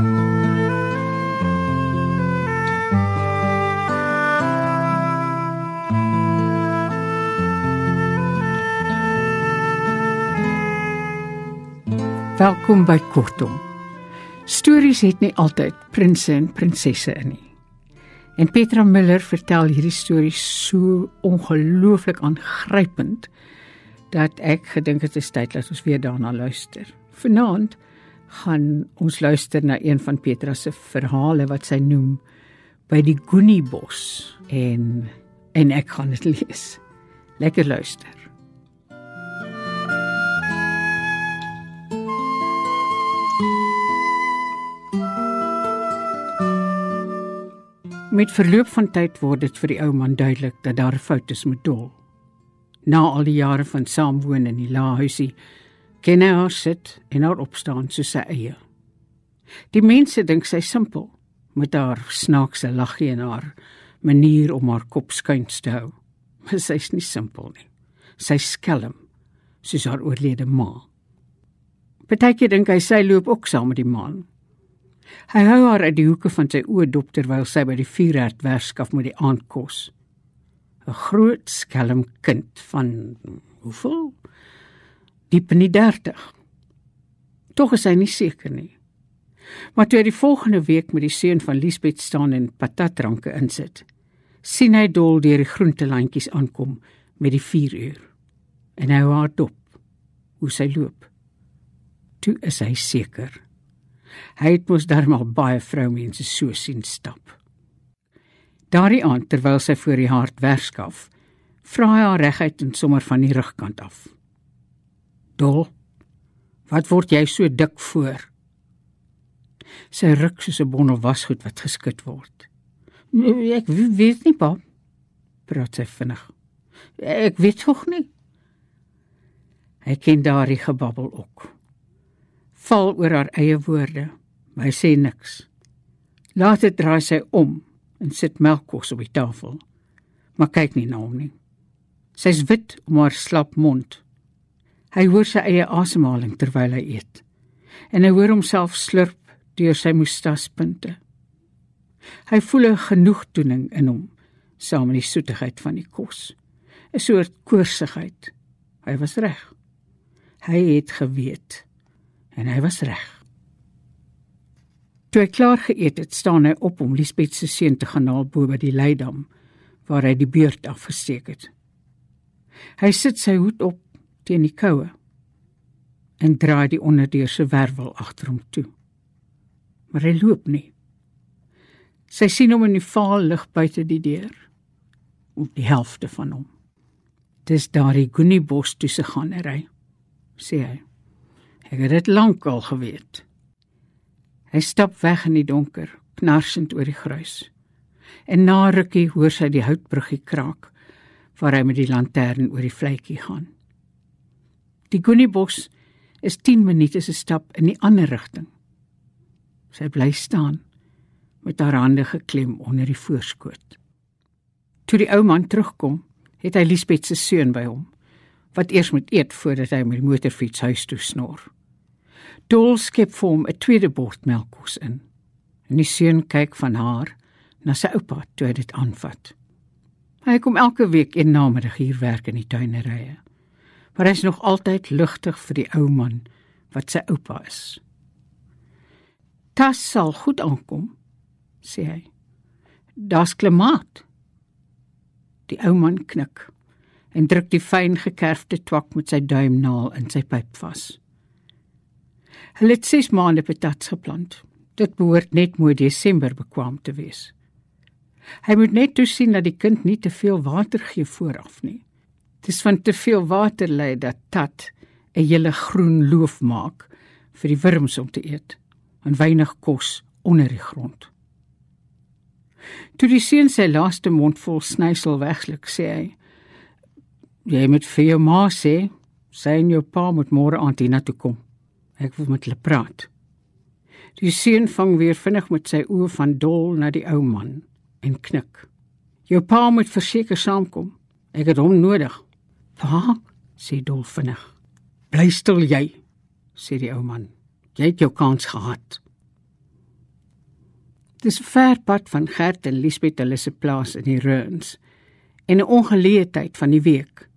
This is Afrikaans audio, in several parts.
Welkom by Kortom. Stories het nie altyd prinses en prinsesse in nie. En Petra Miller vertel hierdie storie so ongelooflik aangrypend dat ek gedink het dit is tyd dat ons weer daarna luister. Vanaand gaan ons luister na een van Petra se verhale wat sy noem by die Goeniebos en en ek gaan dit lees. Lekker luister. Met verloop van tyd word dit vir die ou man duidelik dat daar 'n fout is met Dol. Na al die jare van saamwoon in die laahuisie, ken hy haar sit en haar opstaan soos sy eie. Die mense dink sy simpel met haar snaakse laggie en haar manier om haar kop skuins te hou. Maar sy's nie simpel nie. Sy's skelm soos haar oorlede ma. Partykeer dink hy sy loop ook saam met die maan. Hy hou haar uit die hoeke van sy oë dop terwyl sy by die vuurherd werskaf met die aandkos. 'n Groot skelm kind van hoeveel? Diep in die 30. Tog is hy nie seker nie. Maar toe hy die volgende week met die seun van Liesbeth staan en patatranke insit, sien hy dol deur die groentelandjies aankom met die 4 uur. En hy hou haar dop hoe sy loop. Toe is hy seker. Hy het mos darmal baie vroumense so sien stap. Daardie aand terwyl sy voor die hart werskaf, vra hy haar reguit en sommer van die rugkant af. "Dol, wat word jy so dik voor?" Sy ruk soos 'n bondel wasgoed wat geskit word. "Ek weet nie, pa," praat sy vinnig. "Ek weet tog nie." Hy ken daardie gebabbel ook val oor haar eie woorde, maar hy sê niks. Later draai sy om en sit melkkos op die tafel, maar kyk nie na hom nie. Sy's wit om haar slap mond. Hy hoor sy eie asemhaling terwyl hy eet. En hy hoor homself slurp deur sy mustaspunte. Hy voel 'n genoegdoening in hom, saam met die soetigheid van die kos, 'n soort koorsigheid. Hy was reg. Hy het geweet en hy was reg. Toe hy klaar geëet het, staan hy op om Liesbeth se seun te gaan haal bo by die leidam waar hy die beurt afgesteek het. Hy sit sy hoed op teen die koue en draai die onderdeur se wervel agter hom toe. Maar hy loop nie. Sy sien hom in die vaal lig buite die deur op die helfte van hom. Dis daardie Goeniebos toe se gaan hy sê hy. Ek het dit lank al geweet. Hy stap weg in die donker, knarsend oor die gruis. En na rukkie hoor sy die houtbruggie kraak waar hy met die lantern oor die vletjie gaan. Die Goeniebos is 10 minute se stap in die ander rigting. Sy bly staan met haar hande geklem onder die voorskoot. Toe die ou man terugkom, het hy Liesbeth se seun by hom wat eers moet eet voordat hy met die motorfiets huis toe snor. Dol skep vir hom 'n tweede bord melkkos in. En die seun kyk van haar na sy oupa toe hy dit aanvat. Hy kom elke week een namiddag hier werk in die tuinerye. Maar hy is nog altyd lugtig vir die ou man wat sy oupa is. Tas sal goed aankom, sê hy. Das klimaat. Die ou man knik en druk die fyn gekerfde twak met sy duimnaal in sy pyp vas. Hulle het 6 maande patats geplant. Dit behoort net mooi Desember bekwam te wees. Hy moet net toesien dat die kind nie te veel water gee vooraf nie. Dis van te veel water lei dat tat 'n hele groen loof maak vir die wurms om te eet en weinig kos onder die grond. Toe die seun sy laaste mondvol snysel wegsluk, sê hy: "Jy moet vir jou ma sê, sy en jou pa moet môre aand hiernatoe kom." Ek wil met hulle praat. Die seun vang weer vinnig met sy oë van dol na die ou man en knik. Jou pa moet verseker saamkom. Ek het hom nodig. Pa, sê dol vinnig. Bly stil jy, sê die ou man. Jy het jou kans gehad. Dis 'n ver pad van Gert en Liesbeth hulle se plaas in die Reuns en 'n ongeleë tyd van die week.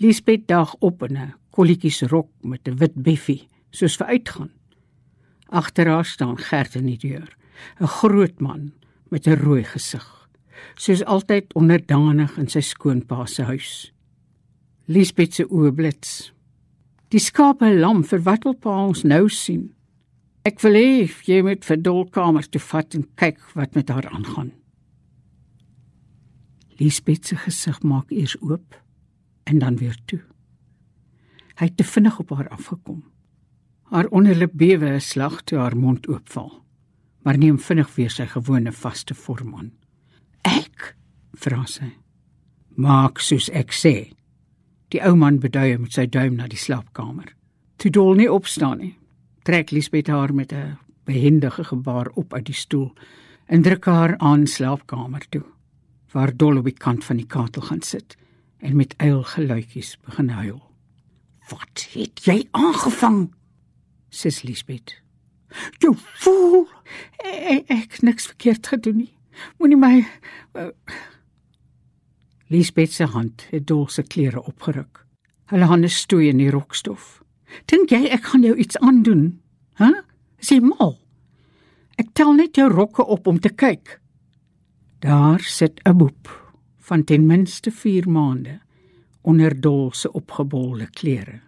Liesbeth dag op in 'n kolletjies rok met 'n wit beffie, soos vir uitgaan. Agter haar staan Gert in die deur, 'n groot man met 'n rooi gesig, soos altyd onderdanig in sy skoonpa se huis. Liesbeth se oë blits. Die skape lam vir wat wil pa ons nou sien? Ek wil hê jy moet vir dolkamer toe vat en kyk wat met haar aangaan. Liesbeth se gesig maak eers oop en dan weer toe. Hy het te vinnig op haar afgekom. Haar onderlip bewe 'n slag toe haar mond oopval, maar neem vinnig weer sy gewone vaste vorm aan. "Ek?" vra sy. "Maak soos ek sê." Die ou man beduie met sy duim na die slaapkamer. Toe dol nie opstaan nie. Trek Liesbeth haar met 'n behendige gebaar op uit die stoel en druk haar aan slaapkamer toe, waar dol op die kant van die katel gaan sit en met eilgeluitjies begin huil. "Wat het jy aangevang?" sis Liesbeth. "Jy fool! Ek, ek niks verkeerd gedoen nie. Moenie my uh... Liesbeth se hand het dol se klere opgeruk. Hulle hande stoei in die rokstof. "Dink jy ek gaan jou iets aandoen? Hæ? Huh? Sê mal. Ek tel net jou rokke op om te kyk." Daar sit 'n boep van ten minste 4 maande onder dol se opgebolde klere.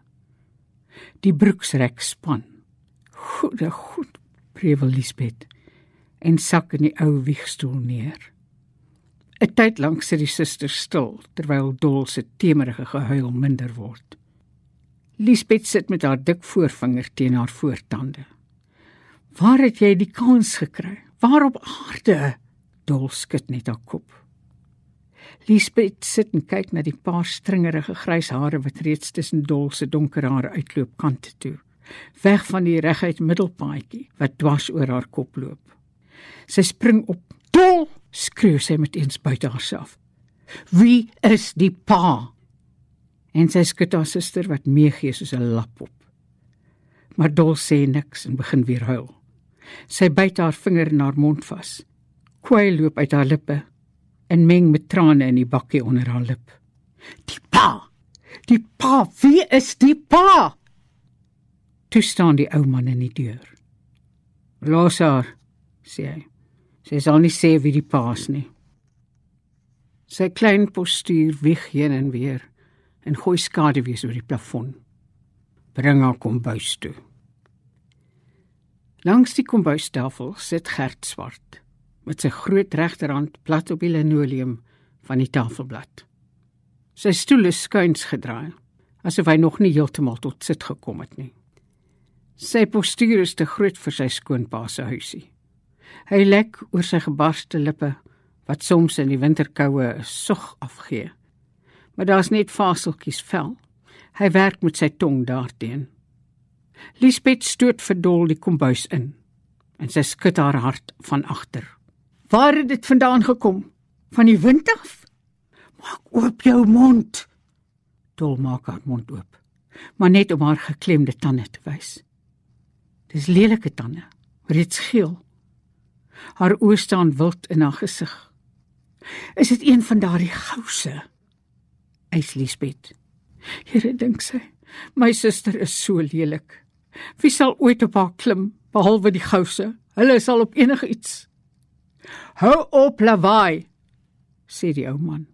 Die broeksrek span Goeie goed, prevel Lisbeth en sak in die ou wiegstoel neer. 'n Tyd lank sit die suster stil terwyl Dol se temerige gehuil minder word. Lisbeth sit met haar dik voorvinger teen haar voortande. "Waar het jy die kans gekry? Waar op aarde?" Dol skud net haar kop. Lisbeth sit en kyk na die paar stringerige grys hare wat reeds tussen Dol se donker hare uitloop kante toe weg van die reguit middelpaadjie wat dwars oor haar kop loop. Sy spring op. "Dol!" Skreeu sy met eens buite haarself. "Wie is die pa?" En sy skud haar suster wat meegee soos 'n lap op. Maar Dol sê niks en begin weer huil. Sy byt haar vinger in haar mond vas. Kwyl loop uit haar lippe en meng met trane in die bakkie onder haar lip. "Die pa! Die pa! Wie is die pa?" Toe staan die ou man in die deur. "Los haar," sê hy. "Sy sal nie sê wie die paas nie." Sy klein postuur wieg heen en weer en gooi skaduwees oor die plafon. "Bring haar kombuis toe." Langs die kombuistafel sit Gert Swart met sy groot regterhand plat op die linoleum van die tafelblad. Sy stoel is skuins gedraai, asof hy nog nie heeltemal tot sit gekom het nie. Sy postuur is te groot vir sy skoonpa se huisie. Hy lek oor sy gebarste lippe wat soms in die winterkoue 'n sug afgee. Maar daar's net faseltjies vel. Hy werk met sy tong daarteen. Lisbeth stoot verdol die kombuis in en sy skud haar hart van agter. Waar het dit vandaan gekom? Van die wind af? Maak oop jou mond. Dol maak haar mond oop, maar net om haar geklemde tande te wys. Dis lelike tande, reeds geel. Haar oë staan wild in haar gesig. Is dit een van daardie gouse? Eis Liesbeth. Here dink sy, my suster is so lelik. Wie sal ooit op haar klim behalwe die gouse? Hulle sal op enigiets. Hou op lawaai, sê die ou man.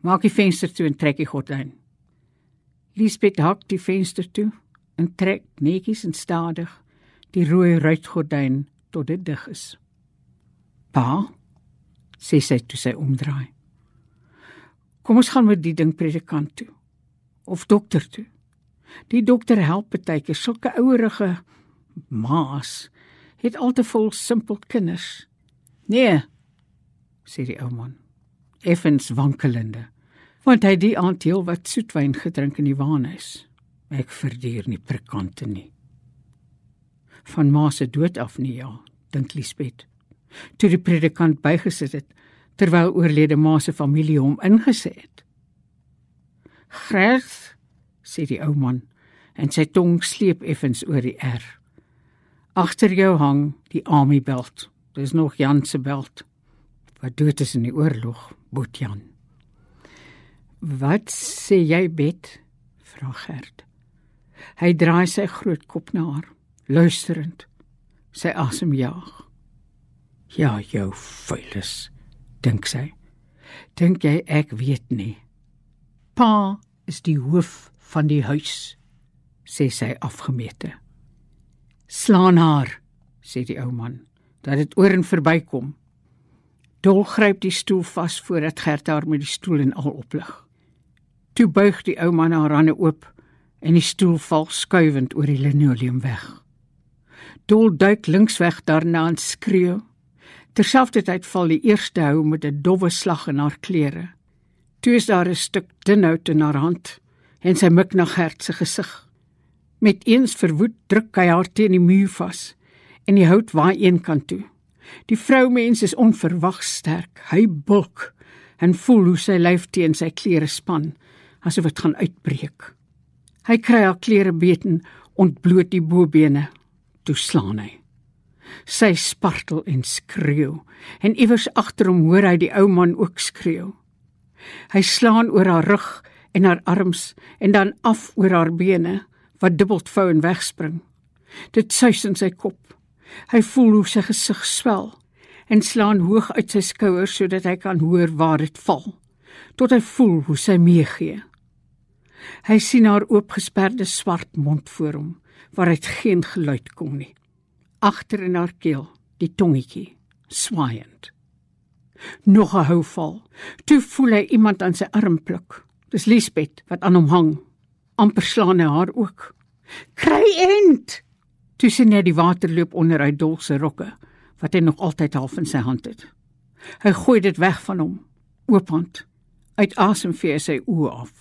Maak die venster toe en trek die gordyn. Liesbeth hak die venster toe en trek netjies en stadig die rooi ruitgordyn tot dit dig is. Pa, sê sy toe sy omdraai. Kom ons gaan met die ding predikant toe of dokter toe. Die dokter help partykeer sulke ouerige maas het al te vol simpel kinders. Nee, sê die ou man. Effens wankelende, want hy die aand heel wat soetwyn gedrink in die waanhuis. Ek verduur nie predikante nie van ma se dood af nie ja dink Liesbeth toe die predikant bygesit het terwyl oorlede ma se familie hom ingesê het gres sê die ou man en sy tong sleep effens oor die r agter jou hang die army belt Dis nog Jan se beld. Wat dood is in die oorlog, Boet Jan. Wat sê jy, Bet? vra Gert. Hy draai sy groot kop na haar, luisterend. Sy asem jaag. Ja, jou vuilis, dink sy. Dink jy ek weet nie? Pa is die hoof van die huis, sê sy afgemete. Slaan haar, sê die ou man, dat dit oor en verbykom. Dol gryp die stoel vas voordat Gert haar met die stoel en al oplig. Toe buig die ou man haar hande oop en die stoel val skuivend oor die linoleum weg. Dol duik linksweg daarna en skreeu. Terselfdertyd val die eerste hou met 'n dowwe slag in haar klere. Toe is daar 'n stuk dun hout in haar hand en sy mik na Gert se gesig. Met eens verwoed druk hy haar teen die muur vas en die hout waai een kant toe. Die vroumens is onverwags sterk. Hy bulk en voel hoe sy lyf teen sy klere span asof dit gaan uitbreek. Hy kry haar klere beten, ontbloot die bobene, toe slaan hy. Sy spartel en skreeu en iewers agter hom hoor hy die ou man ook skreeu. Hy slaan oor haar rug en haar arms en dan af oor haar bene wat dubbeld vou en wegspring. Dit suis in sy kop. Hy voel hoe sy gesig swel en slaan hoog uit sy skouers sodat hy kan hoor waar dit val. Tot hy voel hoe sy meegee. Hy sien haar oopgesperde swart mond voor hom waaruit geen geluid kom nie. Agter in haar keel, die tongetjie, swaaiend. Nog 'n houval. Toe voel hy iemand aan sy arm pluk. Dis Liesbet wat aan hom hang. amper slaan hy haar ook. Kry end. Toe sien net die water loop onder hy dolse rokke wat hy nog altyd half in sy hand het. Hy gooi dit weg van hom, oophand. Uit asem vee sy oë af.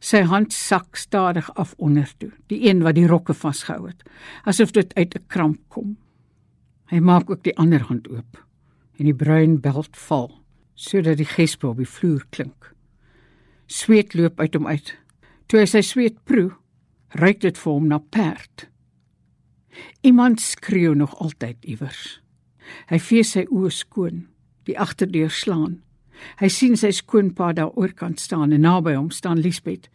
Sy hand sak stadig af onder toe, die een wat die rokke vasgehou het, asof dit uit 'n kramp kom. Hy maak ook die ander hand oop en die bruin beld val sodat die gespe op die vloer klink. Sweet loop uit hom uit. Toe hy sy sweet proe, ruik dit vir hom na perd. Iemand skreeu nog altyd iewers. Hy vee sy oë skoon, die agterdeur slaan. Hy sien sy skoonpa daar oorkant staan en naby hom staan Liesbet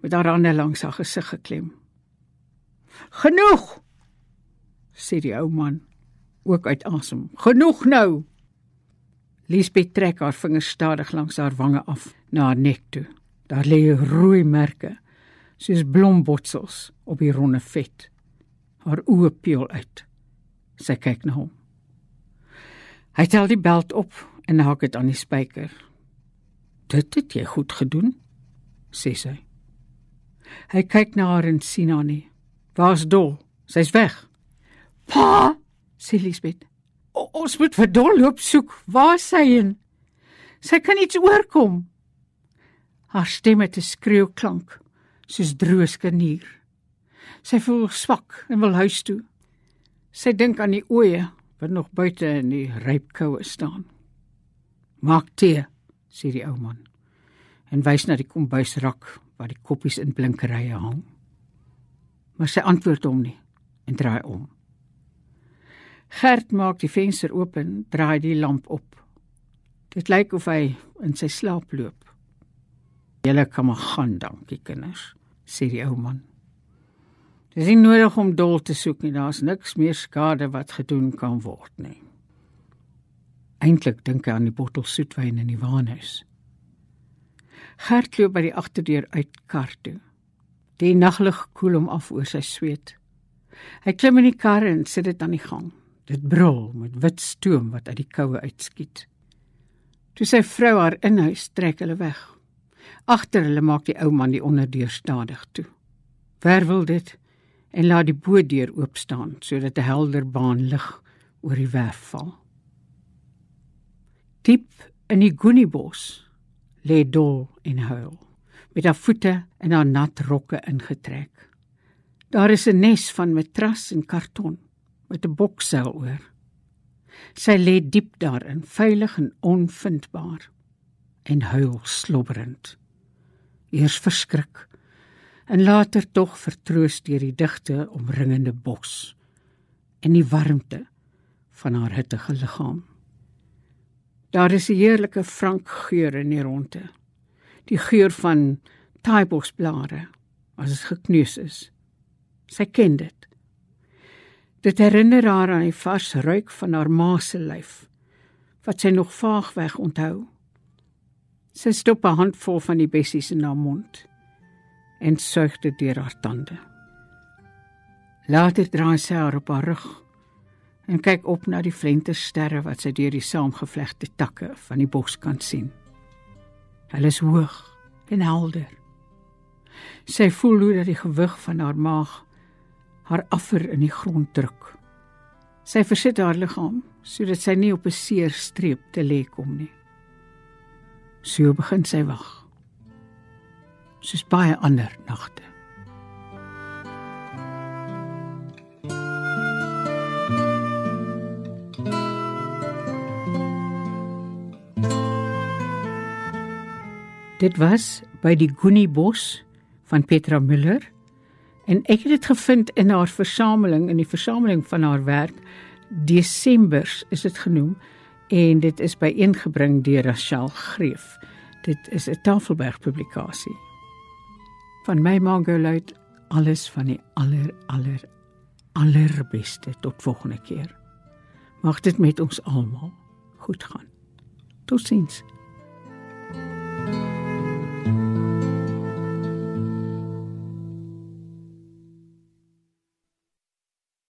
met haar hande langs haar gesig geklem. Genoeg, sê die ou man, ook uit asem. Genoeg nou. Liesbet trek haar vingers stadig langs haar wange af na haar nek toe. Daar lê rooi merke soos blombotsels op die ronde vet. Haar oë peel uit. Sy kyk na hom. Hy tel die beld op en hak dit aan die spyker. "Dit het jy goed gedoen," sê sy. Hy kyk na haar en sien haar nie. "Waar's Dol? Sy's weg." "Pa," sê Lisbeth. "Ons moet vir Dol loop soek. Waar is sy heen? Sy kan iets oorkom." Haar stem het 'n skreeu klank, soos droë skanier. Sy voel swak en wil huis toe. Sy dink aan die oeye wat nog buite in die rypkoue staan. Maak tee, sê die ou man en wys na die kombuisrak waar die koppies in blinkerye hang. Maar sy antwoord hom nie en draai om. Gert maak die venster oop en draai die lamp op. Dit lyk of hy in sy slaap loop. Julle kan maar gaan, dankie kinders, sê die ou man. Dis nie nodig om dol te soek nie, daar's niks meer skade wat gedoen kan word nie. Eintlik dink hy aan die bottel soetwyn in die waanhuis. Gert loop by die agterdeur uit kar toe. Die naglig koel hom af oor sy sweet. Hy klim in die kar en sit dit aan die gang. Dit brul met wit stoom wat uit die koue uitskiet. Toe sy vrou haar inhuis trek hulle weg. Agter hulle maak die ou man die onderdeur stadig toe. Werwel dit en laat die boodeur oop staan sodat 'n helder baan lig oor die werf val. Diep in die goeniebos lê dol en huil met haar voete in haar nat rokke ingetrek. Daar is 'n nes van matras en karton met 'n bokseil oor. Sy lê diep daarin, veilig en onvindbaar en huil slobberend. Eers verskrik en later tog vertroos deur die digte omringende bos en die warmte van haar hittige liggaam. Daar is 'n heerlike frank geur in die ronde. Die geur van taaibosblare as dit gekneus is. Sy ken dit. Dit herinner haar aan die vars ruik van haar ma se lyf wat sy nog vaagweg onthou. Sy stop 'n handvol van die bessies in haar mond en suig dit deur haar tande. Later draai sy haar op haar rug en kyk op na die flentersterre wat sy deur die saamgevlegte takke van die bos kan sien. Hulle is hoog en helder. Sy voel hoe dat die gewig van haar maag haar affer in die grond druk. Sy versit haar liggaam sodat sy nie op 'n seer streep te lê kom nie. So begin sy wag. Soos baie ander nagte. Dit was by die Goenie Bos van Petra Müller en ek het dit gevind in haar versameling in die versameling van haar werk Desembers is dit genoem en dit is byeengebring deur Rachel Greef. Dit is 'n Tafelberg publikasie. Van my Mongoluit alles van die aller aller allerbeste tot volgende keer. Mag dit met ons almal goed gaan. Totsiens.